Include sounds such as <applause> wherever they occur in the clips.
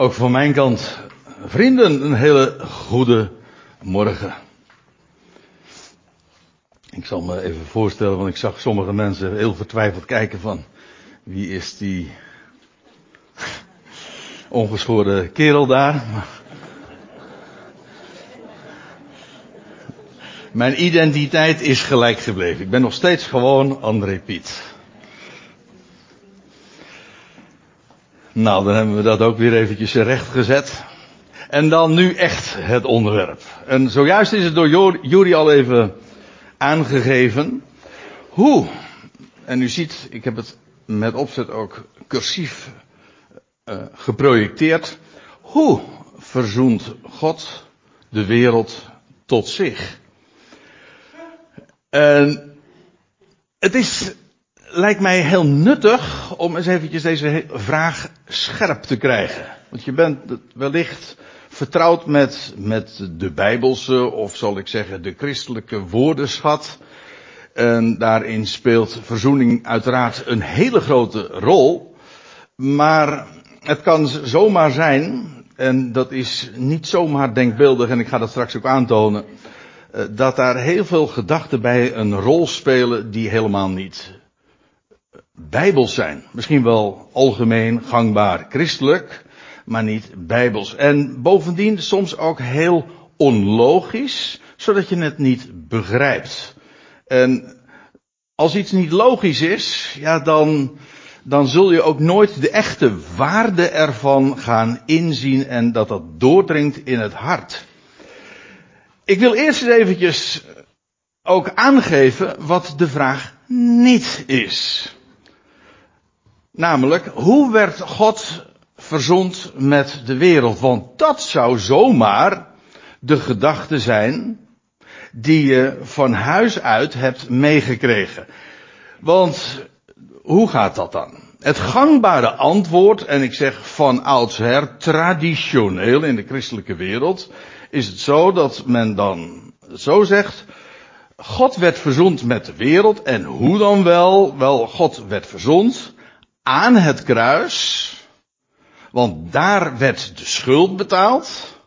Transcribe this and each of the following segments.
Ook van mijn kant, vrienden, een hele goede morgen. Ik zal me even voorstellen, want ik zag sommige mensen heel vertwijfeld kijken van wie is die ongeschoren kerel daar. Mijn identiteit is gelijk gebleven. Ik ben nog steeds gewoon André Piet. Nou, dan hebben we dat ook weer eventjes rechtgezet. En dan nu echt het onderwerp. En zojuist is het door Juri al even aangegeven. Hoe, en u ziet, ik heb het met opzet ook cursief uh, geprojecteerd. Hoe verzoent God de wereld tot zich? En het is lijkt mij heel nuttig om eens eventjes deze vraag scherp te krijgen. Want je bent wellicht vertrouwd met, met de Bijbelse, of zal ik zeggen, de christelijke woordenschat. En daarin speelt verzoening uiteraard een hele grote rol. Maar het kan zomaar zijn, en dat is niet zomaar denkbeeldig, en ik ga dat straks ook aantonen, eh, dat daar heel veel gedachten bij een rol spelen die helemaal niet bijbels zijn. Misschien wel algemeen gangbaar christelijk, maar niet bijbels. En bovendien soms ook heel onlogisch, zodat je het niet begrijpt. En als iets niet logisch is, ja dan, dan zul je ook nooit de echte waarde ervan gaan inzien en dat dat doordringt in het hart. Ik wil eerst eens eventjes ook aangeven wat de vraag niet is. Namelijk, hoe werd God verzond met de wereld? Want dat zou zomaar de gedachte zijn die je van huis uit hebt meegekregen. Want hoe gaat dat dan? Het gangbare antwoord, en ik zeg van oudsher traditioneel in de christelijke wereld, is het zo dat men dan zo zegt, God werd verzond met de wereld en hoe dan wel? Wel, God werd verzond aan het kruis, want daar werd de schuld betaald,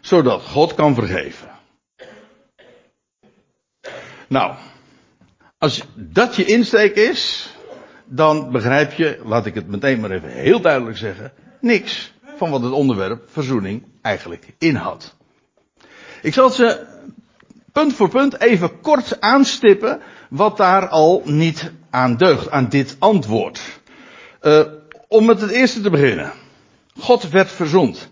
zodat God kan vergeven. Nou, als dat je insteek is, dan begrijp je, laat ik het meteen maar even heel duidelijk zeggen, niks van wat het onderwerp verzoening eigenlijk inhoudt. Ik zal ze punt voor punt even kort aanstippen wat daar al niet aan deugt, aan dit antwoord. Uh, om met het eerste te beginnen. God werd verzond.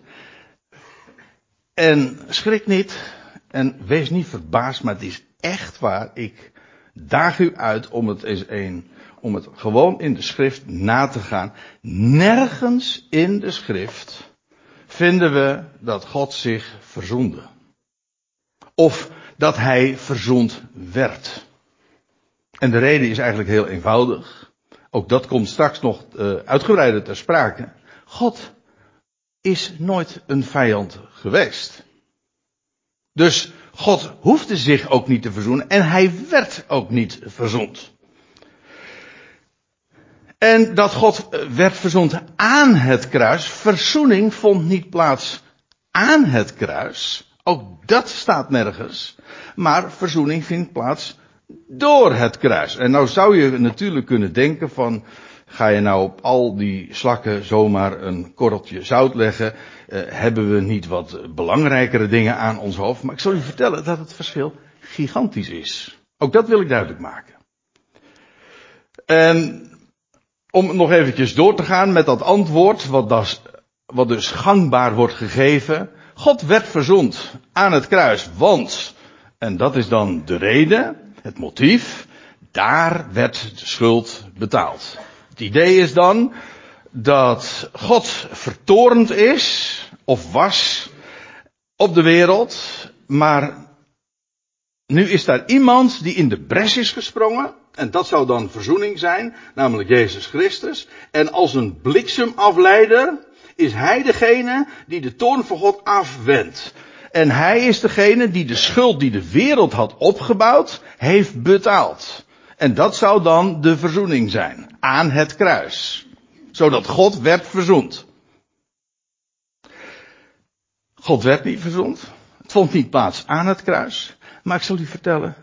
En schrik niet en wees niet verbaasd, maar het is echt waar. Ik daag u uit om het eens een, om het gewoon in de schrift na te gaan. Nergens in de schrift vinden we dat God zich verzoende. Of dat hij verzond werd. En de reden is eigenlijk heel eenvoudig. Ook dat komt straks nog uh, uitgebreider ter sprake. God is nooit een vijand geweest. Dus God hoefde zich ook niet te verzoenen en hij werd ook niet verzond. En dat God eh, werd verzond aan het kruis, verzoening vond niet plaats aan het kruis. Ook dat staat nergens. Maar verzoening vindt plaats door het kruis. En nou zou je natuurlijk kunnen denken van, ga je nou op al die slakken zomaar een korreltje zout leggen? Uh, hebben we niet wat belangrijkere dingen aan ons hoofd? Maar ik zal u vertellen dat het verschil gigantisch is. Ook dat wil ik duidelijk maken. En om nog eventjes door te gaan met dat antwoord, wat, das, wat dus gangbaar wordt gegeven. God werd verzond aan het kruis, want, en dat is dan de reden, het motief, daar werd de schuld betaald. Het idee is dan dat God vertorend is, of was, op de wereld, maar nu is daar iemand die in de bres is gesprongen, en dat zou dan verzoening zijn, namelijk Jezus Christus, en als een bliksemafleider is hij degene die de toorn van God afwendt. En hij is degene die de schuld die de wereld had opgebouwd, heeft betaald. En dat zou dan de verzoening zijn. Aan het kruis. Zodat God werd verzoend. God werd niet verzoend. Het vond niet plaats aan het kruis. Maar ik zal u vertellen,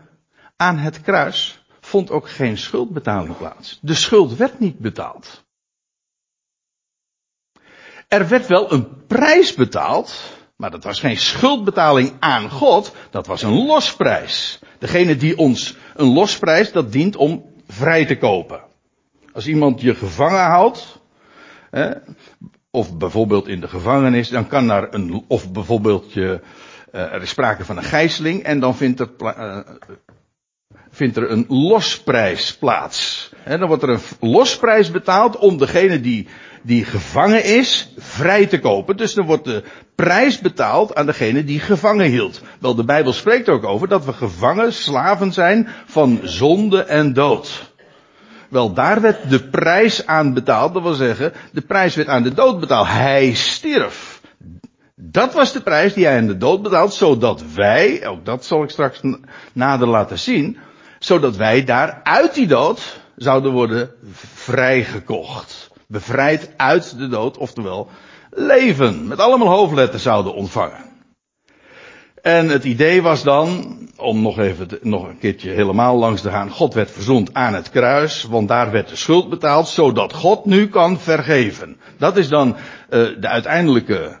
aan het kruis vond ook geen schuldbetaling plaats. De schuld werd niet betaald. Er werd wel een prijs betaald, maar dat was geen schuldbetaling aan God, dat was een losprijs. Degene die ons een losprijs, dat dient om vrij te kopen. Als iemand je gevangen houdt, hè, of bijvoorbeeld in de gevangenis, dan kan daar een, of bijvoorbeeld je, uh, er is sprake van een gijzeling en dan vindt er, uh, vindt er een losprijs plaats. En dan wordt er een losprijs betaald om degene die, die gevangen is, vrij te kopen. Dus dan wordt de prijs betaald aan degene die gevangen hield. Wel, de Bijbel spreekt ook over dat we gevangen, slaven zijn van zonde en dood. Wel, daar werd de prijs aan betaald. Dat wil zeggen, de prijs werd aan de dood betaald. Hij stierf. Dat was de prijs die hij aan de dood betaalt, zodat wij, ook dat zal ik straks nader laten zien, zodat wij daar uit die dood zouden worden vrijgekocht. Bevrijd uit de dood, oftewel leven. Met allemaal hoofdletters zouden ontvangen. En het idee was dan, om nog even nog een keertje helemaal langs te gaan, God werd verzond aan het kruis, want daar werd de schuld betaald, zodat God nu kan vergeven. Dat is dan uh, de uiteindelijke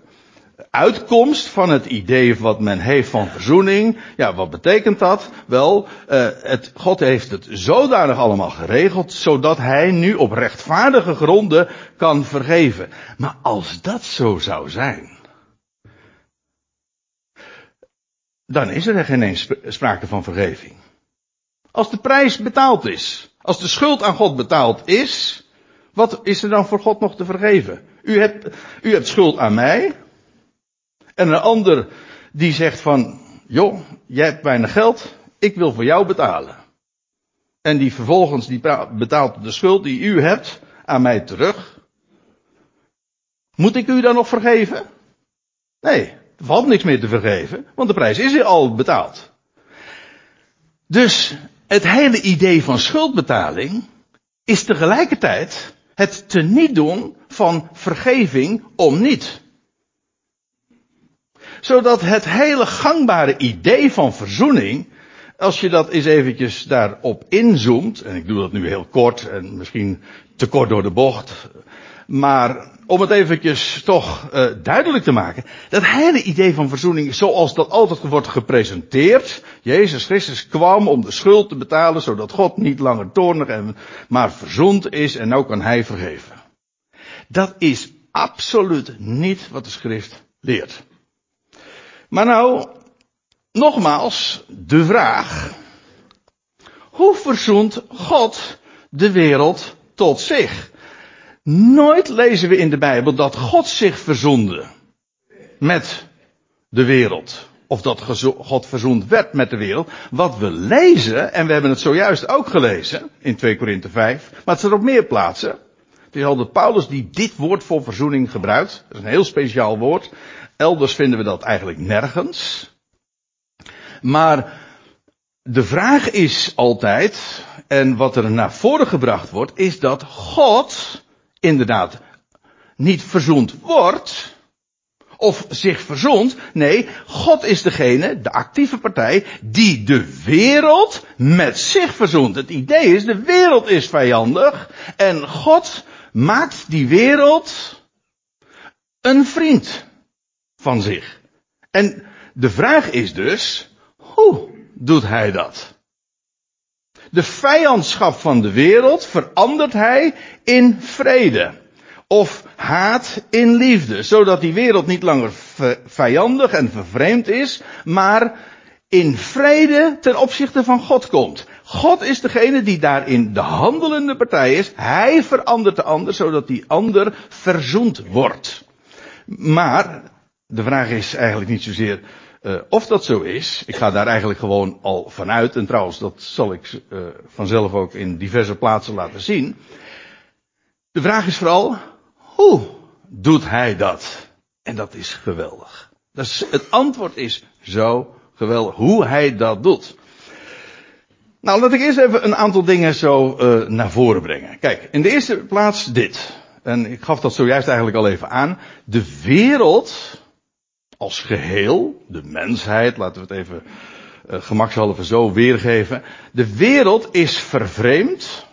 uitkomst van het idee wat men heeft van verzoening. Ja, wat betekent dat? Wel, uh, het, God heeft het zodanig allemaal geregeld, zodat hij nu op rechtvaardige gronden kan vergeven. Maar als dat zo zou zijn, dan is er geen eens sprake van vergeving. Als de prijs betaald is, als de schuld aan God betaald is, wat is er dan voor God nog te vergeven? U hebt, u hebt schuld aan mij. En een ander die zegt van, joh, jij hebt weinig geld, ik wil voor jou betalen. En die vervolgens die betaalt de schuld die u hebt aan mij terug. Moet ik u dan nog vergeven? Nee, er valt niks meer te vergeven, want de prijs is al betaald. Dus het hele idee van schuldbetaling is tegelijkertijd het teniet doen van vergeving om niet. Zodat het hele gangbare idee van verzoening, als je dat eens eventjes daarop inzoomt, en ik doe dat nu heel kort en misschien te kort door de bocht, maar om het eventjes toch uh, duidelijk te maken. Dat hele idee van verzoening zoals dat altijd wordt gepresenteerd. Jezus Christus kwam om de schuld te betalen zodat God niet langer toornig en maar verzoend is en nou kan hij vergeven. Dat is absoluut niet wat de schrift leert. Maar nou, nogmaals, de vraag. Hoe verzoent God de wereld tot zich? Nooit lezen we in de Bijbel dat God zich verzoende met de wereld. Of dat God verzoend werd met de wereld. Wat we lezen, en we hebben het zojuist ook gelezen in 2 Korinthe 5, maar het staat op meer plaatsen. Het is altijd Paulus die dit woord voor verzoening gebruikt. Dat is een heel speciaal woord. Elders vinden we dat eigenlijk nergens. Maar de vraag is altijd, en wat er naar voren gebracht wordt, is dat God inderdaad niet verzoend wordt, of zich verzond. Nee, God is degene, de actieve partij, die de wereld met zich verzoent. Het idee is, de wereld is vijandig en God maakt die wereld een vriend van zich. En de vraag is dus, hoe doet hij dat? De vijandschap van de wereld verandert hij in vrede. Of haat in liefde. Zodat die wereld niet langer vijandig en vervreemd is, maar in vrede ten opzichte van God komt. God is degene die daarin de handelende partij is. Hij verandert de ander, zodat die ander verzoend wordt. Maar, de vraag is eigenlijk niet zozeer uh, of dat zo is, ik ga daar eigenlijk gewoon al vanuit, en trouwens dat zal ik uh, vanzelf ook in diverse plaatsen laten zien. De vraag is vooral, hoe doet hij dat? En dat is geweldig. Dus het antwoord is zo geweldig, hoe hij dat doet. Nou, laat ik eerst even een aantal dingen zo uh, naar voren brengen. Kijk, in de eerste plaats dit. En ik gaf dat zojuist eigenlijk al even aan. De wereld als geheel, de mensheid, laten we het even uh, gemakshalve zo weergeven. De wereld is vervreemd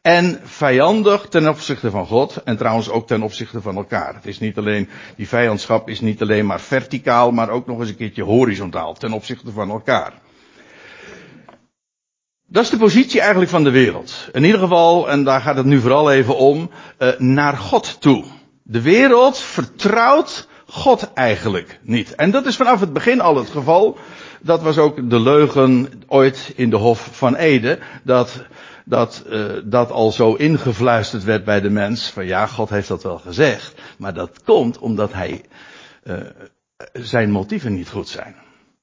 en vijandig ten opzichte van God en trouwens ook ten opzichte van elkaar. Het is niet alleen, die vijandschap is niet alleen maar verticaal, maar ook nog eens een keertje horizontaal ten opzichte van elkaar. Dat is de positie eigenlijk van de wereld. In ieder geval, en daar gaat het nu vooral even om, uh, naar God toe. De wereld vertrouwt God eigenlijk niet. En dat is vanaf het begin al het geval. Dat was ook de leugen ooit in de Hof van Ede. Dat, dat, uh, dat al zo ingefluisterd werd bij de mens. Van ja, God heeft dat wel gezegd. Maar dat komt omdat hij, uh, zijn motieven niet goed zijn.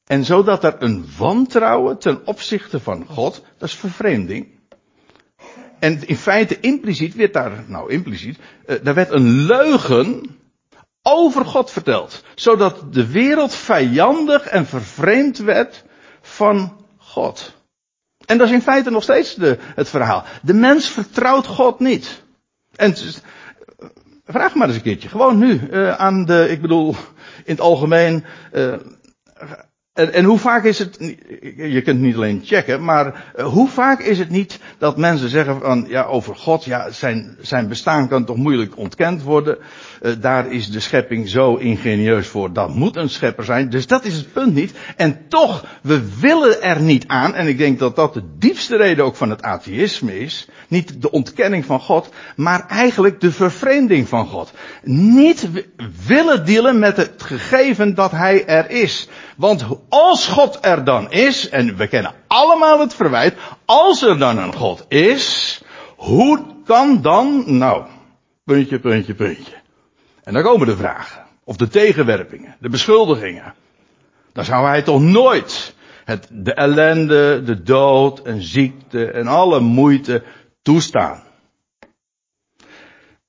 En zodat er een wantrouwen ten opzichte van God, dat is vervreemding. En in feite impliciet werd daar, nou impliciet, uh, daar werd een leugen over God verteld. Zodat de wereld vijandig en vervreemd werd van God. En dat is in feite nog steeds de, het verhaal. De mens vertrouwt God niet. En vraag maar eens een keertje, gewoon nu, uh, aan de, ik bedoel, in het algemeen, uh, en, en, hoe vaak is het, je kunt niet alleen checken, maar uh, hoe vaak is het niet dat mensen zeggen van, ja, over God, ja, zijn, zijn bestaan kan toch moeilijk ontkend worden. Uh, daar is de schepping zo ingenieus voor, dat moet een schepper zijn. Dus dat is het punt niet. En toch, we willen er niet aan, en ik denk dat dat de diepste reden ook van het atheïsme is. Niet de ontkenning van God, maar eigenlijk de vervreemding van God. Niet willen dealen met het gegeven dat Hij er is. Want als God er dan is, en we kennen allemaal het verwijt, als er dan een God is, hoe kan dan, nou, puntje, puntje, puntje. En dan komen de vragen, of de tegenwerpingen, de beschuldigingen. Dan zou hij toch nooit het, de ellende, de dood en ziekte en alle moeite toestaan.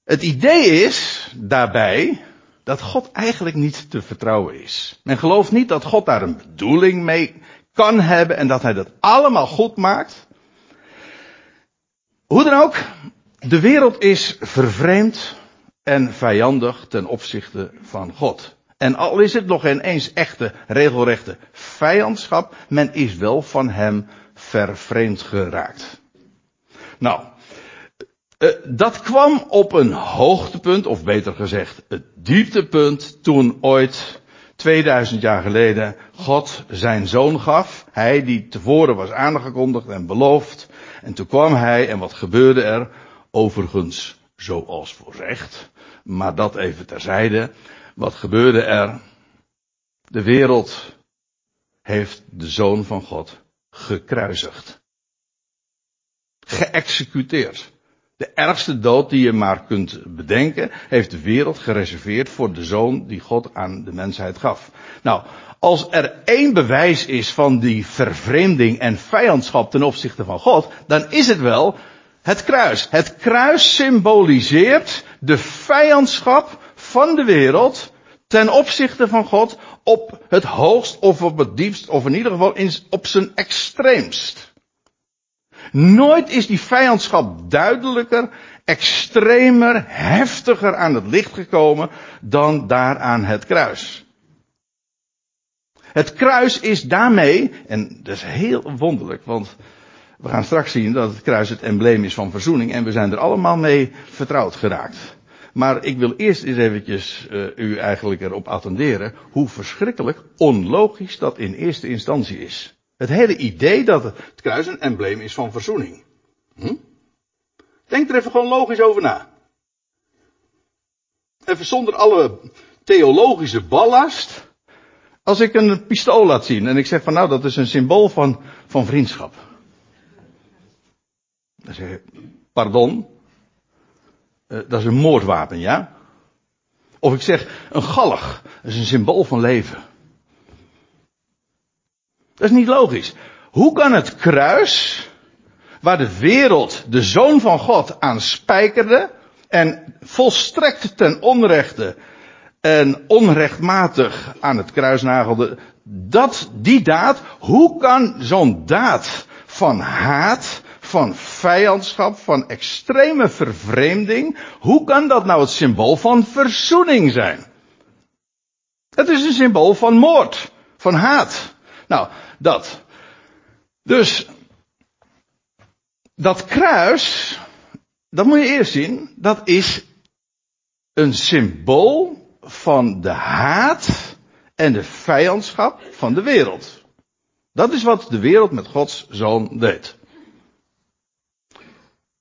Het idee is daarbij dat God eigenlijk niet te vertrouwen is. Men gelooft niet dat God daar een bedoeling mee kan hebben en dat hij dat allemaal goed maakt. Hoe dan ook, de wereld is vervreemd en vijandig ten opzichte van God. En al is het nog geen eens echte, regelrechte vijandschap, men is wel van hem vervreemd geraakt. Nou, uh, dat kwam op een hoogtepunt, of beter gezegd, het dieptepunt, toen ooit 2000 jaar geleden God zijn zoon gaf. Hij die tevoren was aangekondigd en beloofd. En toen kwam hij en wat gebeurde er? Overigens, zoals voorzegd. Maar dat even terzijde. Wat gebeurde er? De wereld heeft de zoon van God gekruisigd. Geëxecuteerd. De ergste dood die je maar kunt bedenken, heeft de wereld gereserveerd voor de zoon die God aan de mensheid gaf. Nou, als er één bewijs is van die vervreemding en vijandschap ten opzichte van God, dan is het wel het kruis. Het kruis symboliseert de vijandschap van de wereld ten opzichte van God op het hoogst of op het diepst of in ieder geval op zijn extreemst. Nooit is die vijandschap duidelijker, extremer, heftiger aan het licht gekomen dan daar aan het kruis. Het kruis is daarmee, en dat is heel wonderlijk, want we gaan straks zien dat het kruis het embleem is van verzoening en we zijn er allemaal mee vertrouwd geraakt. Maar ik wil eerst eens eventjes uh, u eigenlijk erop attenderen hoe verschrikkelijk onlogisch dat in eerste instantie is. Het hele idee dat het kruis een embleem is van verzoening. Hm? Denk er even gewoon logisch over na. Even zonder alle theologische ballast. Als ik een pistool laat zien en ik zeg van nou dat is een symbool van, van vriendschap. Dan zeg je, pardon, uh, dat is een moordwapen, ja? Of ik zeg, een galg, dat is een symbool van leven. Dat is niet logisch. Hoe kan het kruis, waar de wereld de zoon van God aan spijkerde en volstrekt ten onrechte en onrechtmatig aan het kruis nagelde, dat, die daad, hoe kan zo'n daad van haat, van vijandschap, van extreme vervreemding, hoe kan dat nou het symbool van verzoening zijn? Het is een symbool van moord, van haat. Nou, dat. Dus, dat kruis, dat moet je eerst zien, dat is een symbool van de haat en de vijandschap van de wereld. Dat is wat de wereld met Gods zoon deed.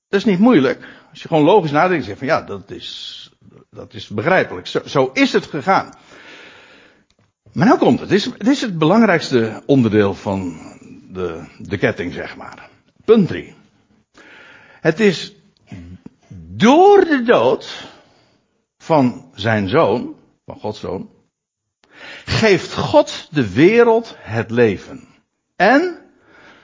Dat is niet moeilijk. Als je gewoon logisch nadenkt, zeg van ja, dat is, dat is begrijpelijk. Zo, zo is het gegaan. Maar nou komt het. Dit is, het belangrijkste onderdeel van de, de ketting, zeg maar. Punt 3. Het is door de dood van zijn zoon, van Gods zoon, geeft God de wereld het leven. En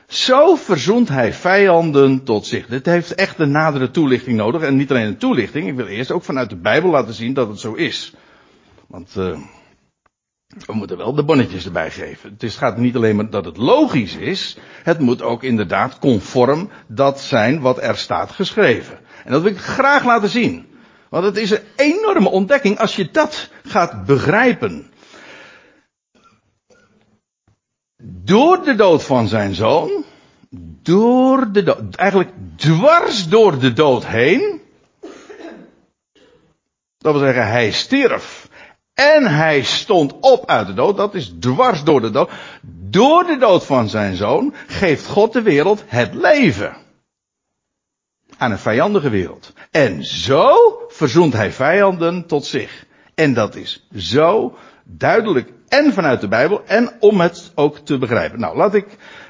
zo verzoent hij vijanden tot zich. Dit heeft echt een nadere toelichting nodig. En niet alleen een toelichting. Ik wil eerst ook vanuit de Bijbel laten zien dat het zo is. Want uh, we moeten wel de bonnetjes erbij geven. Het gaat niet alleen maar dat het logisch is. Het moet ook inderdaad conform dat zijn wat er staat geschreven. En dat wil ik graag laten zien. Want het is een enorme ontdekking als je dat gaat begrijpen. Door de dood van zijn zoon, door de dood, eigenlijk dwars door de dood heen. Dat wil zeggen, hij stierf. En hij stond op uit de dood. Dat is dwars door de dood. Door de dood van zijn zoon geeft God de wereld het leven. Aan een vijandige wereld. En zo verzoent hij vijanden tot zich. En dat is zo duidelijk en vanuit de Bijbel en om het ook te begrijpen. Nou, laat ik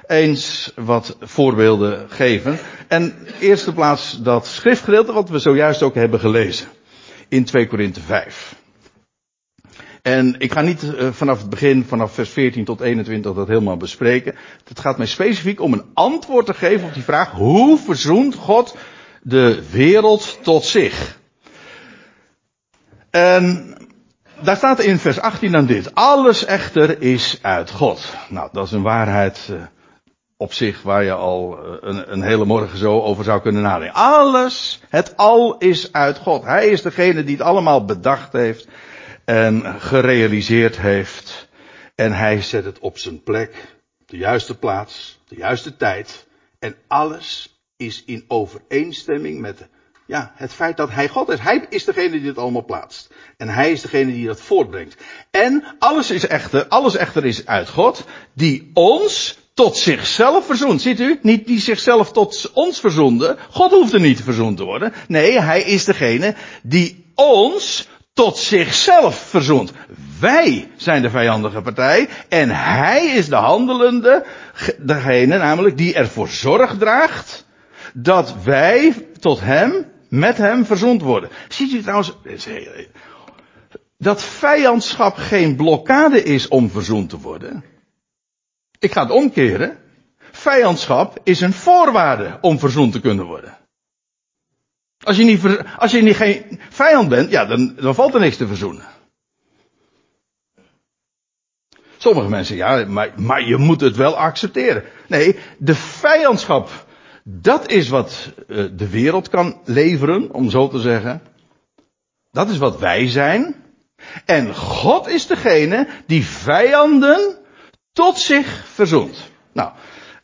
eens wat voorbeelden geven. En eerste plaats dat schriftgedeelte wat we zojuist ook hebben gelezen. In 2 Korinthe 5. En ik ga niet uh, vanaf het begin, vanaf vers 14 tot 21, dat helemaal bespreken. Het gaat mij specifiek om een antwoord te geven op die vraag: hoe verzoent God de wereld tot zich? En daar staat in vers 18 dan dit. Alles echter is uit God. Nou, dat is een waarheid uh, op zich waar je al uh, een, een, hele morgen zo over zou kunnen nadenken. Alles, het al is uit God. Hij is degene die het allemaal bedacht heeft en gerealiseerd heeft. En hij zet het op zijn plek, de juiste plaats, de juiste tijd. En alles is in overeenstemming met ja, het feit dat hij God is. Hij is degene die het allemaal plaatst. En hij is degene die dat voortbrengt. En alles is echter, alles echter is uit God, die ons tot zichzelf verzoent. Ziet u? Niet die zichzelf tot ons verzoende. God hoeft er niet verzoend te worden. Nee, hij is degene die ons tot zichzelf verzoent. Wij zijn de vijandige partij en hij is de handelende, degene namelijk die ervoor zorg draagt dat wij tot hem met hem verzond worden. Ziet u trouwens, dat vijandschap geen blokkade is om verzond te worden? Ik ga het omkeren. Vijandschap is een voorwaarde om verzond te kunnen worden. Als je niet, als je niet geen vijand bent, ja, dan, dan valt er niks te verzoenen. Sommige mensen, ja, maar, maar je moet het wel accepteren. Nee, de vijandschap dat is wat uh, de wereld kan leveren, om zo te zeggen. Dat is wat wij zijn. En God is degene die vijanden tot zich verzoent. Nou,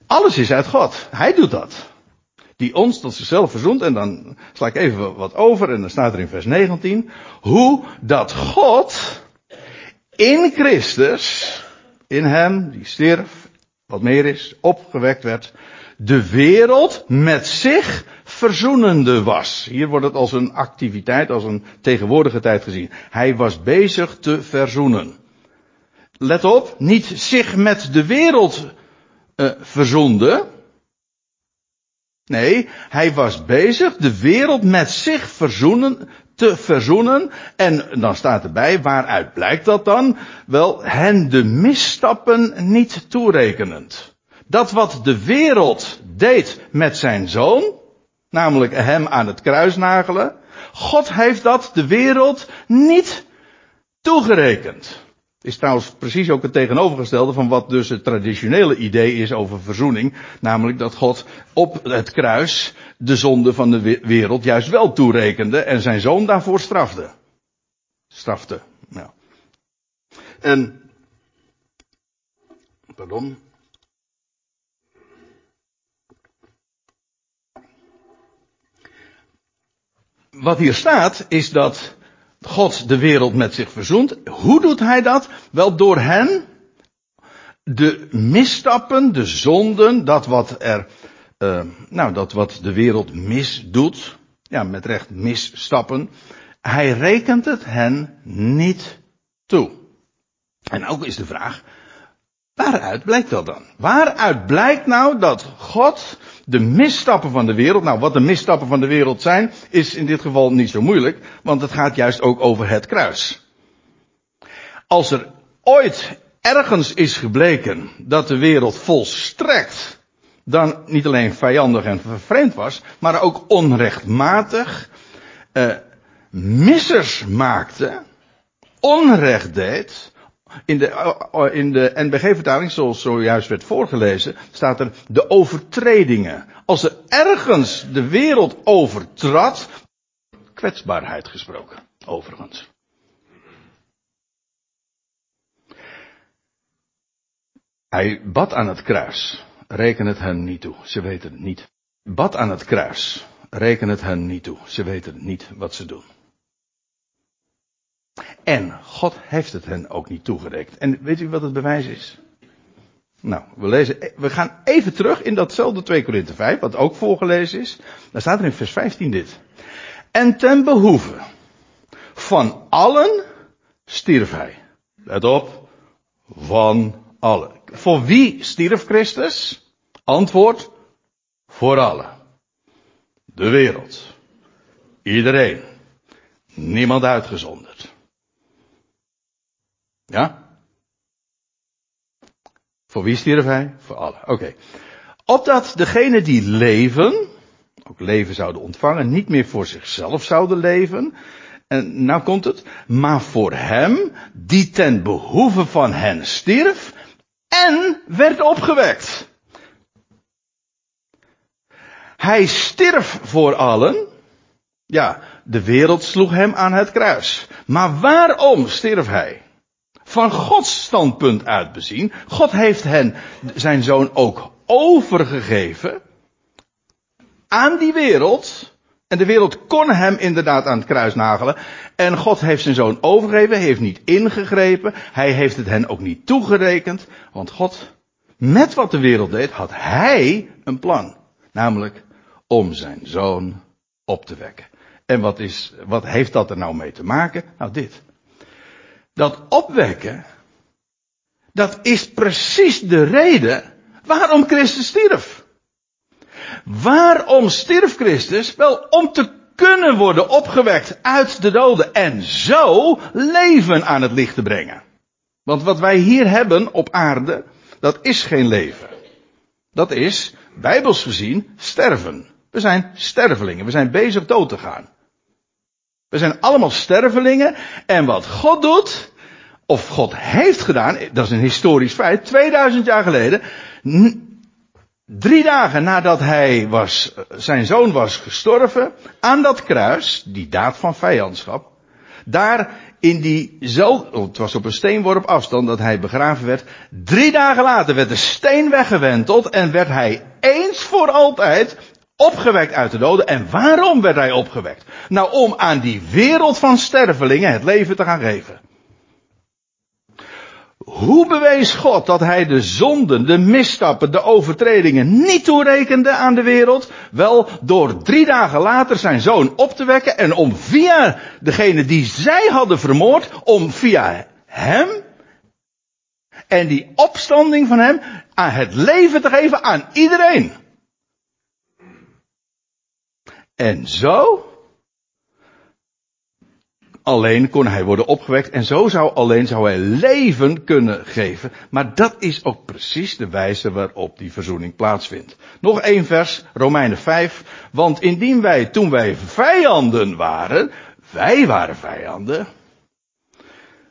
alles is uit God. Hij doet dat. Die ons tot zichzelf verzoent. En dan sla ik even wat over. En dan staat er in vers 19. Hoe dat God in Christus, in hem die stierf, wat meer is, opgewekt werd de wereld met zich verzoenende was. Hier wordt het als een activiteit, als een tegenwoordige tijd gezien. Hij was bezig te verzoenen. Let op, niet zich met de wereld uh, verzoende. Nee, hij was bezig de wereld met zich verzoenen, te verzoenen. En dan staat erbij, waaruit blijkt dat dan? Wel, hen de misstappen niet toerekenend dat wat de wereld deed met zijn zoon, namelijk hem aan het kruis nagelen, God heeft dat de wereld niet toegerekend. Is trouwens precies ook het tegenovergestelde van wat dus het traditionele idee is over verzoening. Namelijk dat God op het kruis de zonde van de wereld juist wel toerekende en zijn zoon daarvoor strafte. Strafte. Nou. En, pardon. Wat hier staat is dat God de wereld met zich verzoent. Hoe doet hij dat? Wel door hen de misstappen, de zonden, dat wat er, uh, nou, dat wat de wereld misdoet, ja, met recht misstappen, hij rekent het hen niet toe. En ook is de vraag, waaruit blijkt dat dan? Waaruit blijkt nou dat God de misstappen van de wereld, nou wat de misstappen van de wereld zijn, is in dit geval niet zo moeilijk, want het gaat juist ook over het kruis. Als er ooit ergens is gebleken dat de wereld volstrekt dan niet alleen vijandig en vervreemd was, maar ook onrechtmatig, eh, missers maakte, onrecht deed. In de, eh, in de NBG-vertaling, zoals zojuist werd voorgelezen, staat er de overtredingen. Als er ergens de wereld overtrad, kwetsbaarheid gesproken, overigens. Hij bad aan het kruis. Reken het hen niet toe. Ze weten het niet. Bad aan het kruis. Reken het hen niet toe. Ze weten niet wat ze doen. En God heeft het hen ook niet toegerekend. En weet u wat het bewijs is? Nou, we, lezen, we gaan even terug in datzelfde 2 Korinthe 5, wat ook voorgelezen is. Daar staat er in vers 15 dit. En ten behoeve van allen stierf hij. Let op, van allen. Voor wie stierf Christus? Antwoord, voor allen. De wereld. Iedereen. Niemand uitgezonderd. Ja? Voor wie stierf hij? Voor allen. Oké. Opdat degenen die leven, ook leven zouden ontvangen, niet meer voor zichzelf zouden leven. En nou komt het. Maar voor hem, die ten behoeve van hen stierf en werd opgewekt. Hij stierf voor allen. Ja, de wereld sloeg hem aan het kruis. Maar waarom stierf hij? Van Gods standpunt uit bezien. God heeft hen, zijn zoon ook overgegeven. Aan die wereld. En de wereld kon hem inderdaad aan het kruis nagelen. En God heeft zijn zoon overgegeven, heeft niet ingegrepen. Hij heeft het hen ook niet toegerekend. Want God, met wat de wereld deed, had hij een plan. Namelijk om zijn zoon op te wekken. En wat, is, wat heeft dat er nou mee te maken? Nou, dit. Dat opwekken, dat is precies de reden waarom Christus stierf. Waarom stierf Christus? Wel, om te kunnen worden opgewekt uit de doden en zo leven aan het licht te brengen. Want wat wij hier hebben op aarde, dat is geen leven. Dat is, bijbels gezien, sterven. We zijn stervelingen. We zijn bezig dood te gaan. We zijn allemaal stervelingen. En wat God doet, of God heeft gedaan, dat is een historisch feit, 2000 jaar geleden, drie dagen nadat hij was, zijn zoon was gestorven, aan dat kruis, die daad van vijandschap, daar in die zo, het was op een steenworp afstand dat hij begraven werd, drie dagen later werd de steen weggewenteld en werd hij eens voor altijd opgewekt uit de doden. En waarom werd hij opgewekt? Nou, om aan die wereld van stervelingen het leven te gaan geven. Hoe bewees God dat hij de zonden, de misstappen, de overtredingen niet toerekende aan de wereld? Wel door drie dagen later zijn zoon op te wekken en om via degene die zij hadden vermoord, om via hem en die opstanding van hem aan het leven te geven aan iedereen. En zo alleen kon hij worden opgewekt en zo zou alleen zou hij leven kunnen geven. Maar dat is ook precies de wijze waarop die verzoening plaatsvindt. Nog één vers, Romeinen 5. Want indien wij toen wij vijanden waren, wij waren vijanden,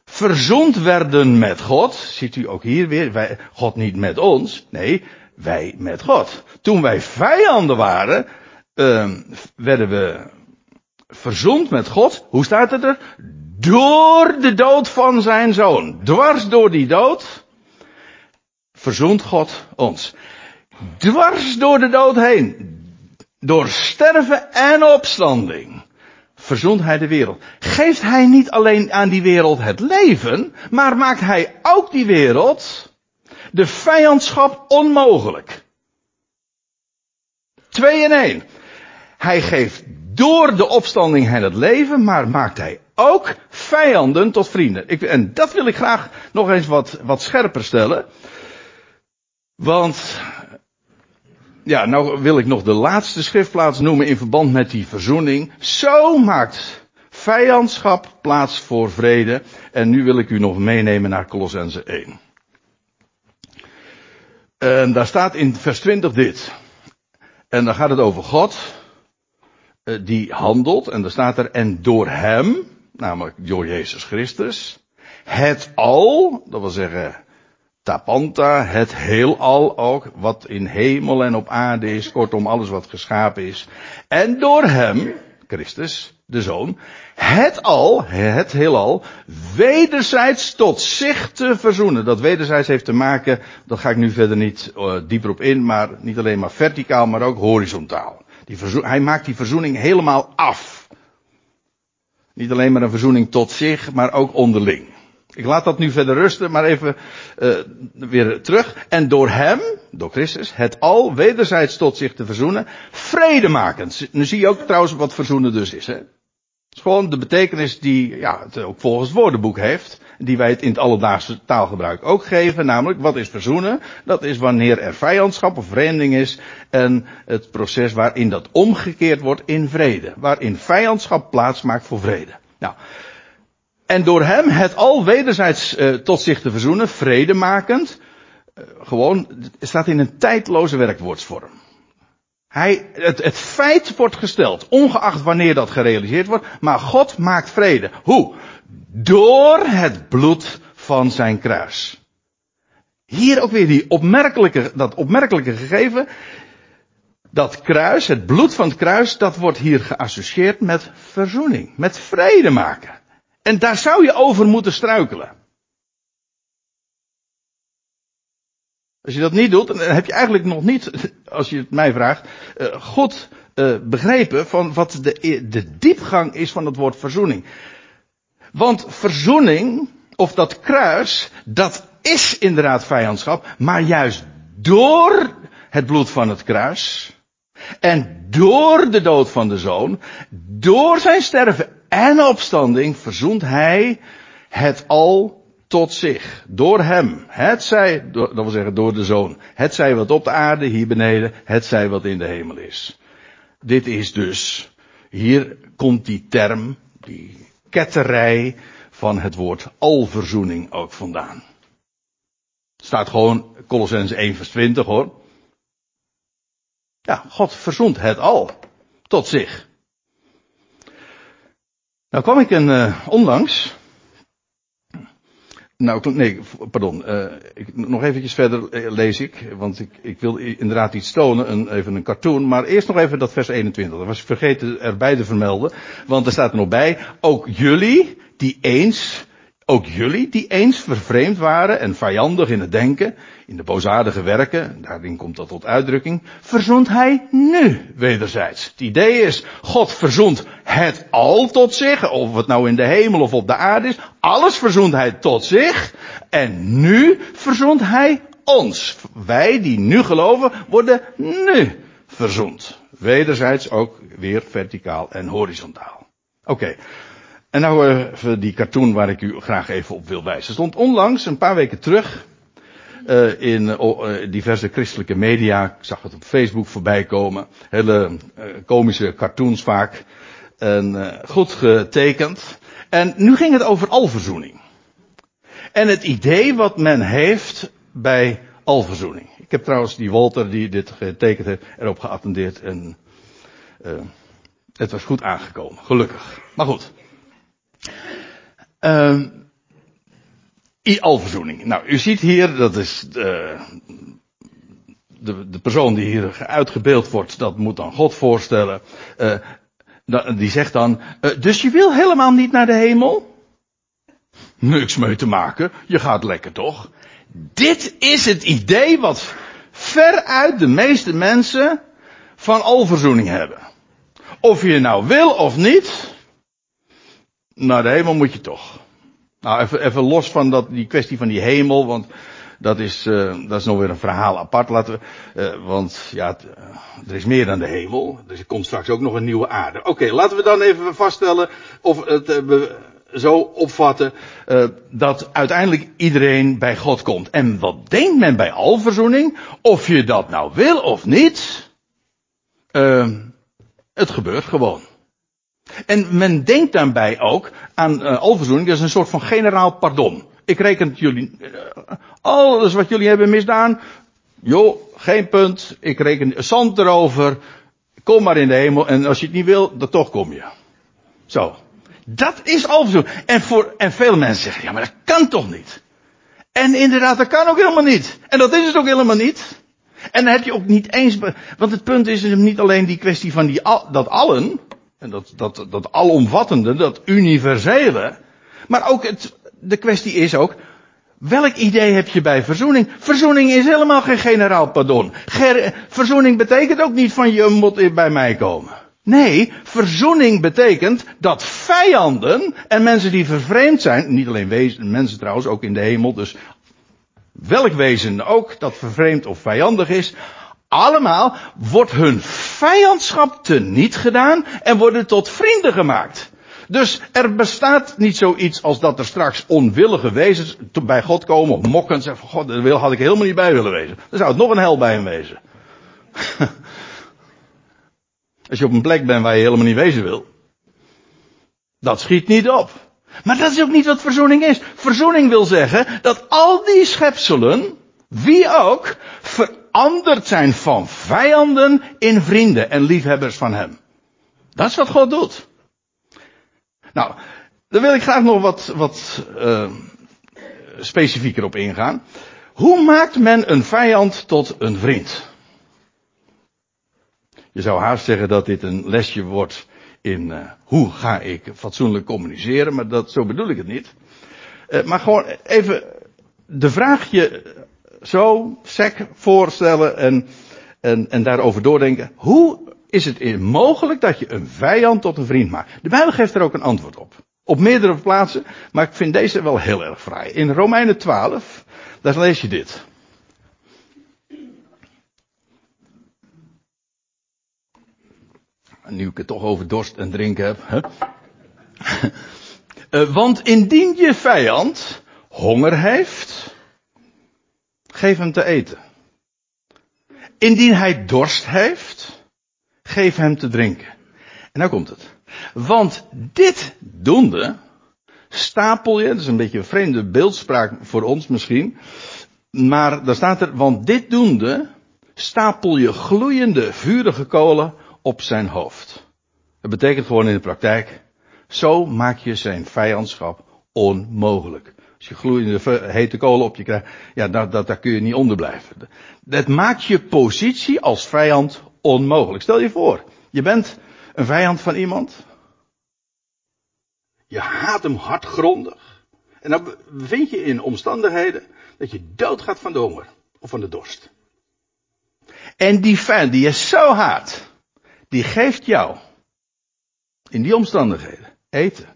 verzoend werden met God, ziet u ook hier weer, wij, God niet met ons, nee, wij met God. Toen wij vijanden waren, uh, werden we verzond met God. Hoe staat het er? Door de dood van zijn zoon. Dwars door die dood. Verzoent God ons. Dwars door de dood heen. Door sterven en opstanding. Verzoent hij de wereld. Geeft hij niet alleen aan die wereld het leven. Maar maakt hij ook die wereld. De vijandschap onmogelijk. Twee in één. Hij geeft door de opstanding hen het leven, maar maakt hij ook vijanden tot vrienden. Ik, en dat wil ik graag nog eens wat, wat scherper stellen. Want, ja, nou wil ik nog de laatste schriftplaats noemen in verband met die verzoening. Zo maakt vijandschap plaats voor vrede. En nu wil ik u nog meenemen naar Colossense 1. En daar staat in vers 20 dit. En dan gaat het over God, die handelt, en daar staat er, en door hem, namelijk door Jezus Christus, het al, dat wil zeggen, tapanta, het heelal ook, wat in hemel en op aarde is, kortom alles wat geschapen is, en door hem, Christus, de Zoon, het al, het heelal, wederzijds tot zich te verzoenen. Dat wederzijds heeft te maken, daar ga ik nu verder niet uh, dieper op in, maar niet alleen maar verticaal, maar ook horizontaal. Die hij maakt die verzoening helemaal af. Niet alleen maar een verzoening tot zich, maar ook onderling. Ik laat dat nu verder rusten, maar even uh, weer terug. En door hem, door Christus, het al wederzijds tot zich te verzoenen, vrede maken. Nu zie je ook trouwens wat verzoenen dus is. Hè? Het is gewoon de betekenis die ja, het ook volgens het woordenboek heeft. Die wij het in het alledaagse taalgebruik ook geven. Namelijk, wat is verzoenen? Dat is wanneer er vijandschap of vreemding is. En het proces waarin dat omgekeerd wordt in vrede. Waarin vijandschap plaats maakt voor vrede. Nou, en door hem het al wederzijds uh, tot zich te verzoenen, vrede makend. Uh, gewoon, staat in een tijdloze werkwoordsvorm. Hij, het, het feit wordt gesteld, ongeacht wanneer dat gerealiseerd wordt, maar God maakt vrede. Hoe? Door het bloed van zijn kruis. Hier ook weer die opmerkelijke, dat opmerkelijke gegeven. Dat kruis, het bloed van het kruis, dat wordt hier geassocieerd met verzoening, met vrede maken. En daar zou je over moeten struikelen. Als je dat niet doet, dan heb je eigenlijk nog niet, als je het mij vraagt, eh, goed uh, begrepen van wat de, de diepgang is van het woord verzoening. Want verzoening, of dat kruis, dat is inderdaad vijandschap, maar juist door het bloed van het kruis, en door de dood van de zoon, door zijn sterven en opstanding, verzoent hij het al tot zich. Door hem. Het zij, dat wil zeggen door de zoon. Het zij wat op de aarde, hier beneden. Het zij wat in de hemel is. Dit is dus, hier komt die term, die ketterij van het woord alverzoening ook vandaan. Staat gewoon Colossens 1 vers 20 hoor. Ja, God verzoent het al tot zich. Nou kwam ik een uh, onlangs nou, nee, pardon. Uh, ik, nog eventjes verder eh, lees ik, want ik, ik wil inderdaad iets tonen, een, even een cartoon. Maar eerst nog even dat vers 21. Dat was ik vergeten erbij te vermelden. Want er staat er nog bij, ook jullie die eens ook jullie die eens vervreemd waren en vijandig in het denken, in de boosaardige werken, daarin komt dat tot uitdrukking, verzond hij nu wederzijds. Het idee is, God verzond het al tot zich, of het nou in de hemel of op de aarde is, alles verzond hij tot zich, en nu verzond hij ons. Wij die nu geloven, worden nu verzond. Wederzijds ook weer verticaal en horizontaal. Oké. En nou even die cartoon waar ik u graag even op wil wijzen. stond onlangs, een paar weken terug, uh, in uh, diverse christelijke media. Ik zag het op Facebook voorbij komen. Hele uh, komische cartoons vaak. En goed getekend. En nu ging het over alverzoening. En het idee wat men heeft bij alverzoening. Ik heb trouwens die Walter die dit getekend heeft erop geattendeerd en het was goed aangekomen, gelukkig. Maar goed. Uh, alverzoening. Nou, u ziet hier, dat is de, de, de persoon die hier uitgebeeld wordt, dat moet dan God voorstellen. Uh, die zegt dan, uh, dus je wil helemaal niet naar de hemel? Niks mee te maken, je gaat lekker toch? Dit is het idee wat veruit de meeste mensen van alverzoening hebben. Of je nou wil of niet, naar de hemel moet je toch. Nou, even, even los van dat, die kwestie van die hemel, want dat is, uh, dat is nog weer een verhaal apart. Laten we, uh, want ja, uh, er is meer dan de hemel. Dus er komt straks ook nog een nieuwe aarde. Oké, laten we dan even vaststellen of het zo opvatten dat uiteindelijk iedereen bij God komt. En wat denkt men bij alverzoening? Of je dat nou wil of niet, het gebeurt gewoon. En men denkt daarbij ook aan uh, alverzoening, dat is een soort van generaal pardon. Ik reken jullie, uh, alles wat jullie hebben misdaan, joh, geen punt, ik reken zand erover, kom maar in de hemel en als je het niet wil, dan toch kom je. Zo. Dat is alverzoening. En voor, en veel mensen zeggen, ja maar dat kan toch niet? En inderdaad, dat kan ook helemaal niet. En dat is het ook helemaal niet. En dan heb je ook niet eens, want het punt is dus niet alleen die kwestie van die, dat allen, en dat, dat, dat alomvattende, dat universele. Maar ook het, de kwestie is ook, welk idee heb je bij verzoening? Verzoening is helemaal geen generaal pardon. Verzoening betekent ook niet van je moet bij mij komen. Nee, verzoening betekent dat vijanden en mensen die vervreemd zijn, niet alleen wezen, mensen trouwens, ook in de hemel, dus welk wezen ook dat vervreemd of vijandig is, allemaal wordt hun vijandschap teniet gedaan en worden tot vrienden gemaakt. Dus er bestaat niet zoiets als dat er straks onwillige wezens bij God komen of mokken en zeggen, God, dat had ik helemaal niet bij willen wezen. Dan zou het nog een hel bij hem wezen. <laughs> Als je op een plek bent waar je helemaal niet wezen wil. Dat schiet niet op. Maar dat is ook niet wat verzoening is. Verzoening wil zeggen dat al die schepselen, wie ook, veranderd zijn van vijanden in vrienden en liefhebbers van hem. Dat is wat God doet. Nou, daar wil ik graag nog wat, wat uh, specifieker op ingaan. Hoe maakt men een vijand tot een vriend? Je zou haast zeggen dat dit een lesje wordt in uh, hoe ga ik fatsoenlijk communiceren, maar dat, zo bedoel ik het niet. Uh, maar gewoon even de vraag je zo sec voorstellen en, en, en daarover doordenken. Hoe is het mogelijk dat je een vijand tot een vriend maakt? De Bijbel geeft er ook een antwoord op. Op meerdere plaatsen, maar ik vind deze wel heel erg fraai. In Romeinen 12, daar lees je dit. Nu ik het toch over dorst en drinken heb. Hè? uh, <laughs> want indien je vijand honger heeft, geef hem te eten. Indien hij dorst heeft, geef hem te drinken. En nou komt het. Want dit doende, stapel je, dat is een beetje een vreemde beeldspraak voor ons misschien, maar daar staat er, want dit doende, stapel je gloeiende, vurige kolen op zijn hoofd. Dat betekent gewoon in de praktijk, zo maak je zijn vijandschap onmogelijk. Als je gloeiende hete kolen op je krijgt, ja, daar, daar, daar kun je niet onder blijven. Dat maakt je positie als vijand onmogelijk. Stel je voor, je bent een vijand van iemand. Je haat hem hardgrondig. En dan bevind je in omstandigheden dat je doodgaat van de honger of van de dorst. En die vijand die je zo haat, die geeft jou in die omstandigheden eten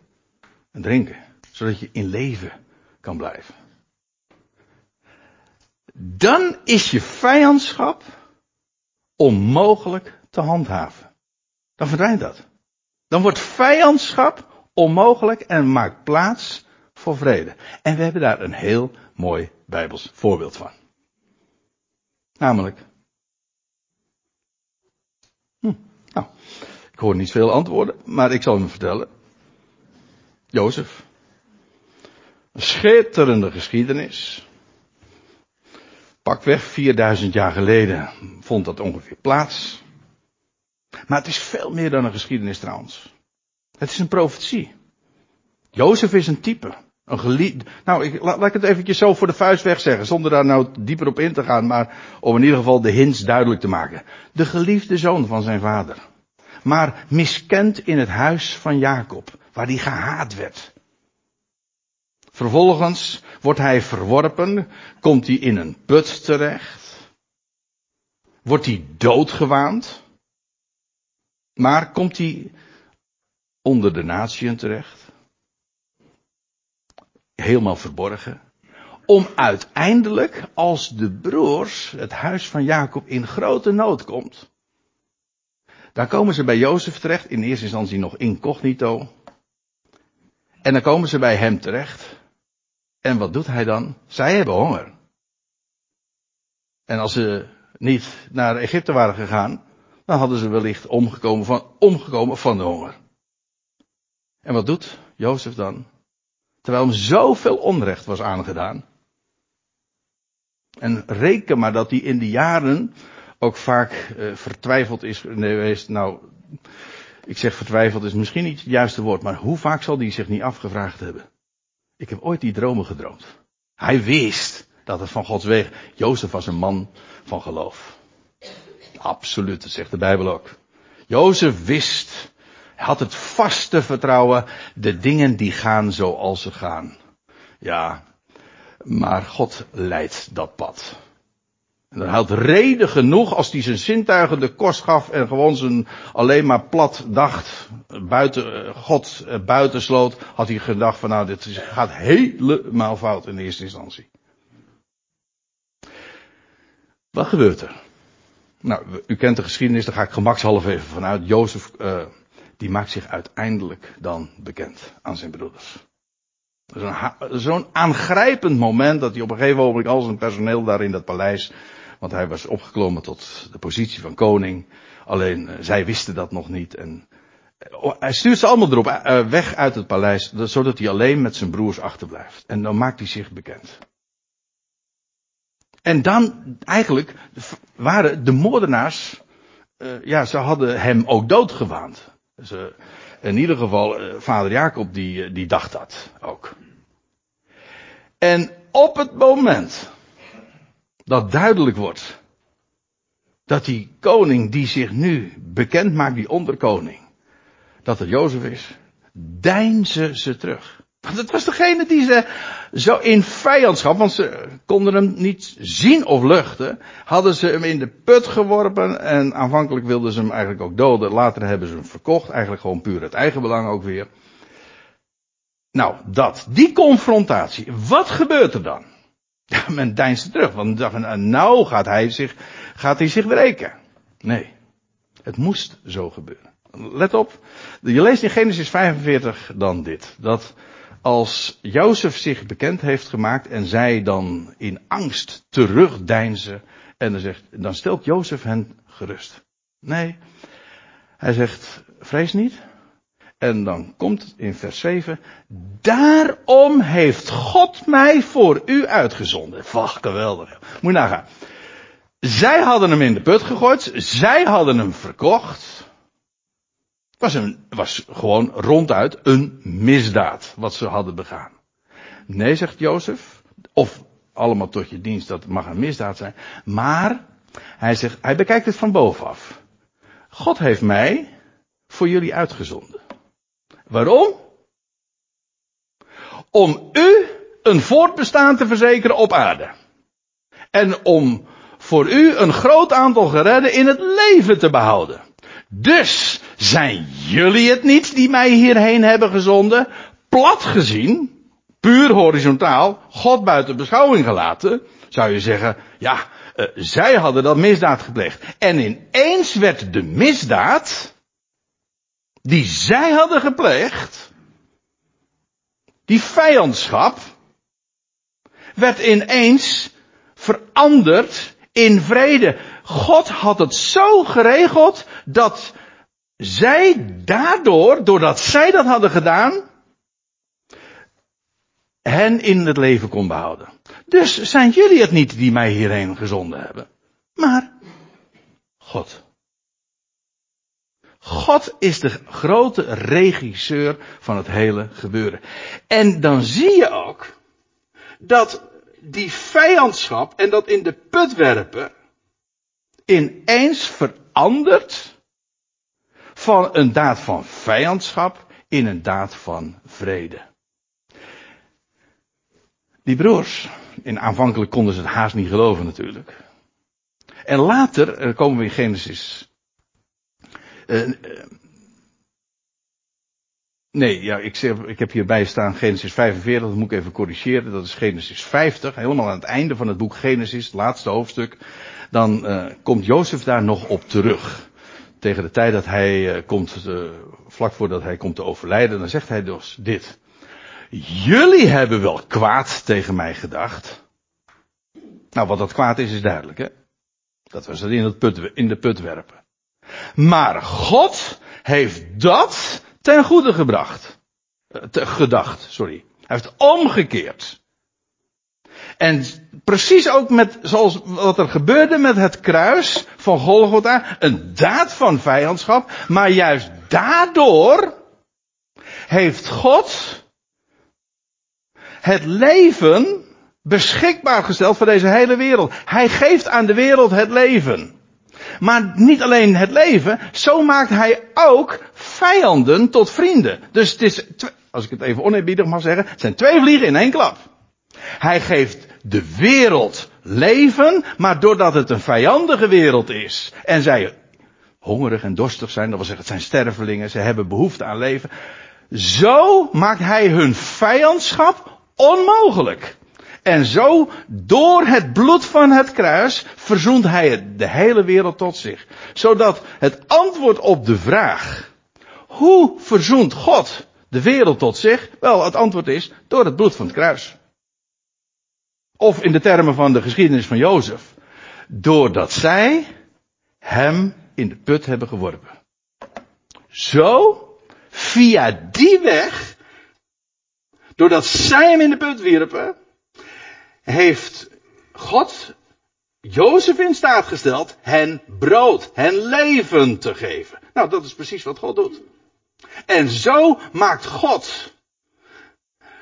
en drinken, zodat je in leven kan blijven. Dan is je vijandschap onmogelijk te handhaven. Dan verdwijnt dat. Dan wordt vijandschap onmogelijk en maakt plaats voor vrede. En we hebben daar een heel mooi Bijbels voorbeeld van. Namelijk. Hm, nou, ik hoor niet veel antwoorden, maar ik zal hem vertellen. Jozef. Een schitterende geschiedenis. Pakweg 4000 jaar geleden vond dat ongeveer plaats. Maar het is veel meer dan een geschiedenis trouwens. Het is een profetie. Jozef is een type. Een geliefde. Nou, ik, laat, ik het eventjes zo voor de vuist weg zeggen, zonder daar nou dieper op in te gaan, maar om in ieder geval de hints duidelijk te maken. De geliefde zoon van zijn vader. maar miskend in het huis van Jacob, waar hij gehaat werd. Vervolgens wordt hij verworpen, komt hij in een put terecht, wordt hij doodgewaand, maar komt hij onder de natieën terecht, helemaal verborgen, om uiteindelijk, als de broers, het huis van Jacob, in grote nood komt, dan komen ze bij Jozef terecht, in eerste instantie nog incognito, en dan komen ze bij hem terecht, en wat doet hij dan? Zij hebben honger. En als ze niet naar Egypte waren gegaan, dan hadden ze wellicht omgekomen van, omgekomen van de honger. En wat doet Jozef dan? Terwijl hem zoveel onrecht was aangedaan. En reken maar dat hij in de jaren ook vaak uh, vertwijfeld is geweest. Nou, ik zeg vertwijfeld is misschien niet het juiste woord, maar hoe vaak zal hij zich niet afgevraagd hebben? Ik heb ooit die dromen gedroomd. Hij wist dat het van Gods weg. Jozef was een man van geloof. Absoluut, dat zegt de Bijbel ook. Jozef wist, had het vaste vertrouwen, de dingen die gaan zoals ze gaan. Ja, maar God leidt dat pad. En dan had reden genoeg als hij zijn zintuigen de kost gaf en gewoon zijn alleen maar plat dacht, buiten, God eh, buitensloot, had hij gedacht van nou dit gaat helemaal fout in eerste instantie. Wat gebeurt er? Nou, u kent de geschiedenis, daar ga ik gemakshalve even vanuit. Jozef, die maakt zich uiteindelijk dan bekend aan zijn broeders. Zo'n aangrijpend moment dat hij op een gegeven moment al zijn personeel daar in dat paleis want hij was opgeklommen tot de positie van koning. Alleen uh, zij wisten dat nog niet. En uh, hij stuurt ze allemaal erop uh, weg uit het paleis, zodat hij alleen met zijn broers achterblijft. En dan maakt hij zich bekend. En dan eigenlijk waren de moordenaars, ja, ze hadden hem ook doodgewaand. Dus, in ieder geval, vader Jacob die, die dacht dat ook. En op het moment dat duidelijk wordt. Dat die koning die zich nu bekend maakt, die onderkoning, dat het Jozef is, deinzen ze terug. Want het was degene die ze zo in vijandschap, want ze konden hem niet zien of luchten, hadden ze hem in de put geworpen en aanvankelijk wilden ze hem eigenlijk ook doden. Later hebben ze hem verkocht, eigenlijk gewoon puur het eigen belang ook weer. Nou, dat, die confrontatie, wat gebeurt er dan? <laughs> Men deinste terug, want dacht nou gaat hij zich, gaat hij zich wreken. Nee. Het moest zo gebeuren. Let op. Je leest in Genesis 45 dan dit. Dat als Jozef zich bekend heeft gemaakt en zij dan in angst terugdeinzen. En dan zegt, dan stelt Jozef hen gerust. Nee. Hij zegt, vrees niet. En dan komt in vers 7, daarom heeft God mij voor u uitgezonden. Wacht, geweldig. Moet je nagaan. Zij hadden hem in de put gegooid, zij hadden hem verkocht. Het was, een, was gewoon ronduit een misdaad wat ze hadden begaan. Nee, zegt Jozef, of allemaal tot je dienst, dat mag een misdaad zijn. Maar, hij zegt, hij bekijkt het van bovenaf. God heeft mij voor jullie uitgezonden. Waarom? Om u een voortbestaan te verzekeren op aarde. En om voor u een groot aantal geredden in het leven te behouden. Dus zijn jullie het niet die mij hierheen hebben gezonden? Plat gezien, puur horizontaal, God buiten beschouwing gelaten, zou je zeggen, ja, uh, zij hadden dat misdaad gepleegd. En ineens werd de misdaad die zij hadden gepleegd, die vijandschap, werd ineens veranderd in vrede. God had het zo geregeld dat zij daardoor, doordat zij dat hadden gedaan, hen in het leven kon behouden. Dus zijn jullie het niet die mij hierheen gezonden hebben, maar God. God is de grote regisseur van het hele gebeuren. En dan zie je ook dat die vijandschap en dat in de put werpen ineens verandert van een daad van vijandschap in een daad van vrede. Die broers, in aanvankelijk konden ze het haast niet geloven natuurlijk. En later komen we in Genesis. Uh, nee, ja, ik, zeg, ik heb hierbij staan Genesis 45, dat moet ik even corrigeren. Dat is Genesis 50, helemaal aan het einde van het boek Genesis, het laatste hoofdstuk. Dan uh, komt Jozef daar nog op terug. Tegen de tijd dat hij uh, komt, vlak voordat hij komt te overlijden, dan zegt hij dus dit. Jullie hebben wel kwaad tegen mij gedacht. Nou, wat dat kwaad is, is duidelijk, hè? Dat was het in, het in de put werpen. Maar God heeft dat ten goede gebracht. Eh, te, gedacht, sorry. Hij heeft omgekeerd. En precies ook met, zoals wat er gebeurde met het kruis van Golgotha, een daad van vijandschap, maar juist daardoor heeft God het leven beschikbaar gesteld voor deze hele wereld. Hij geeft aan de wereld het leven. Maar niet alleen het leven, zo maakt hij ook vijanden tot vrienden. Dus het is, als ik het even oneerbiedig mag zeggen, het zijn twee vliegen in één klap. Hij geeft de wereld leven, maar doordat het een vijandige wereld is en zij hongerig en dorstig zijn, dat wil zeggen, het zijn stervelingen, ze hebben behoefte aan leven. Zo maakt hij hun vijandschap onmogelijk. En zo, door het bloed van het kruis, verzoent hij de hele wereld tot zich. Zodat het antwoord op de vraag, hoe verzoent God de wereld tot zich? Wel, het antwoord is door het bloed van het kruis. Of in de termen van de geschiedenis van Jozef, doordat zij hem in de put hebben geworpen. Zo, via die weg, doordat zij hem in de put wierpen, heeft God Jozef in staat gesteld hen brood, hen leven te geven. Nou, dat is precies wat God doet. En zo maakt God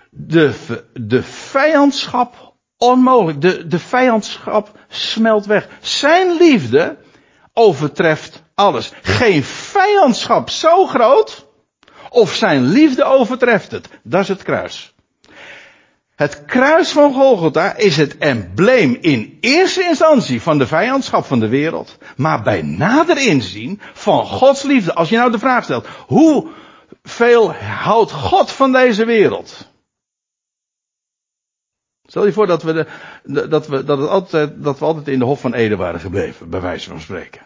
de, de vijandschap onmogelijk. De, de vijandschap smelt weg. Zijn liefde overtreft alles. Geen vijandschap zo groot of zijn liefde overtreft het. Dat is het kruis. Het kruis van Golgotha is het embleem in eerste instantie van de vijandschap van de wereld, maar bij nader inzien van Gods liefde. Als je nou de vraag stelt, hoeveel houdt God van deze wereld? Stel je voor dat we, de, dat we, dat, het altijd, dat we altijd in de Hof van Eden waren gebleven, bij wijze van spreken.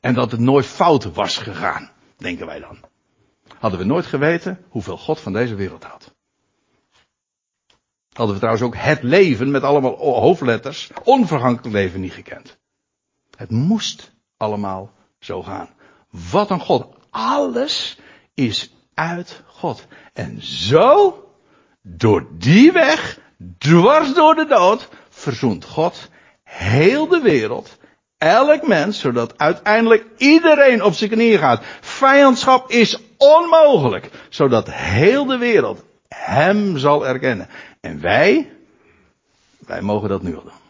En dat het nooit fout was gegaan, denken wij dan. Hadden we nooit geweten hoeveel God van deze wereld houdt. Hadden we trouwens ook het leven met allemaal hoofdletters, onvergankelijk leven niet gekend. Het moest allemaal zo gaan. Wat een God. Alles is uit God. En zo, door die weg, dwars door de dood, verzoent God heel de wereld, elk mens, zodat uiteindelijk iedereen op zijn knieën gaat. Vijandschap is onmogelijk, zodat heel de wereld hem zal erkennen. En wij, wij mogen dat nu al doen.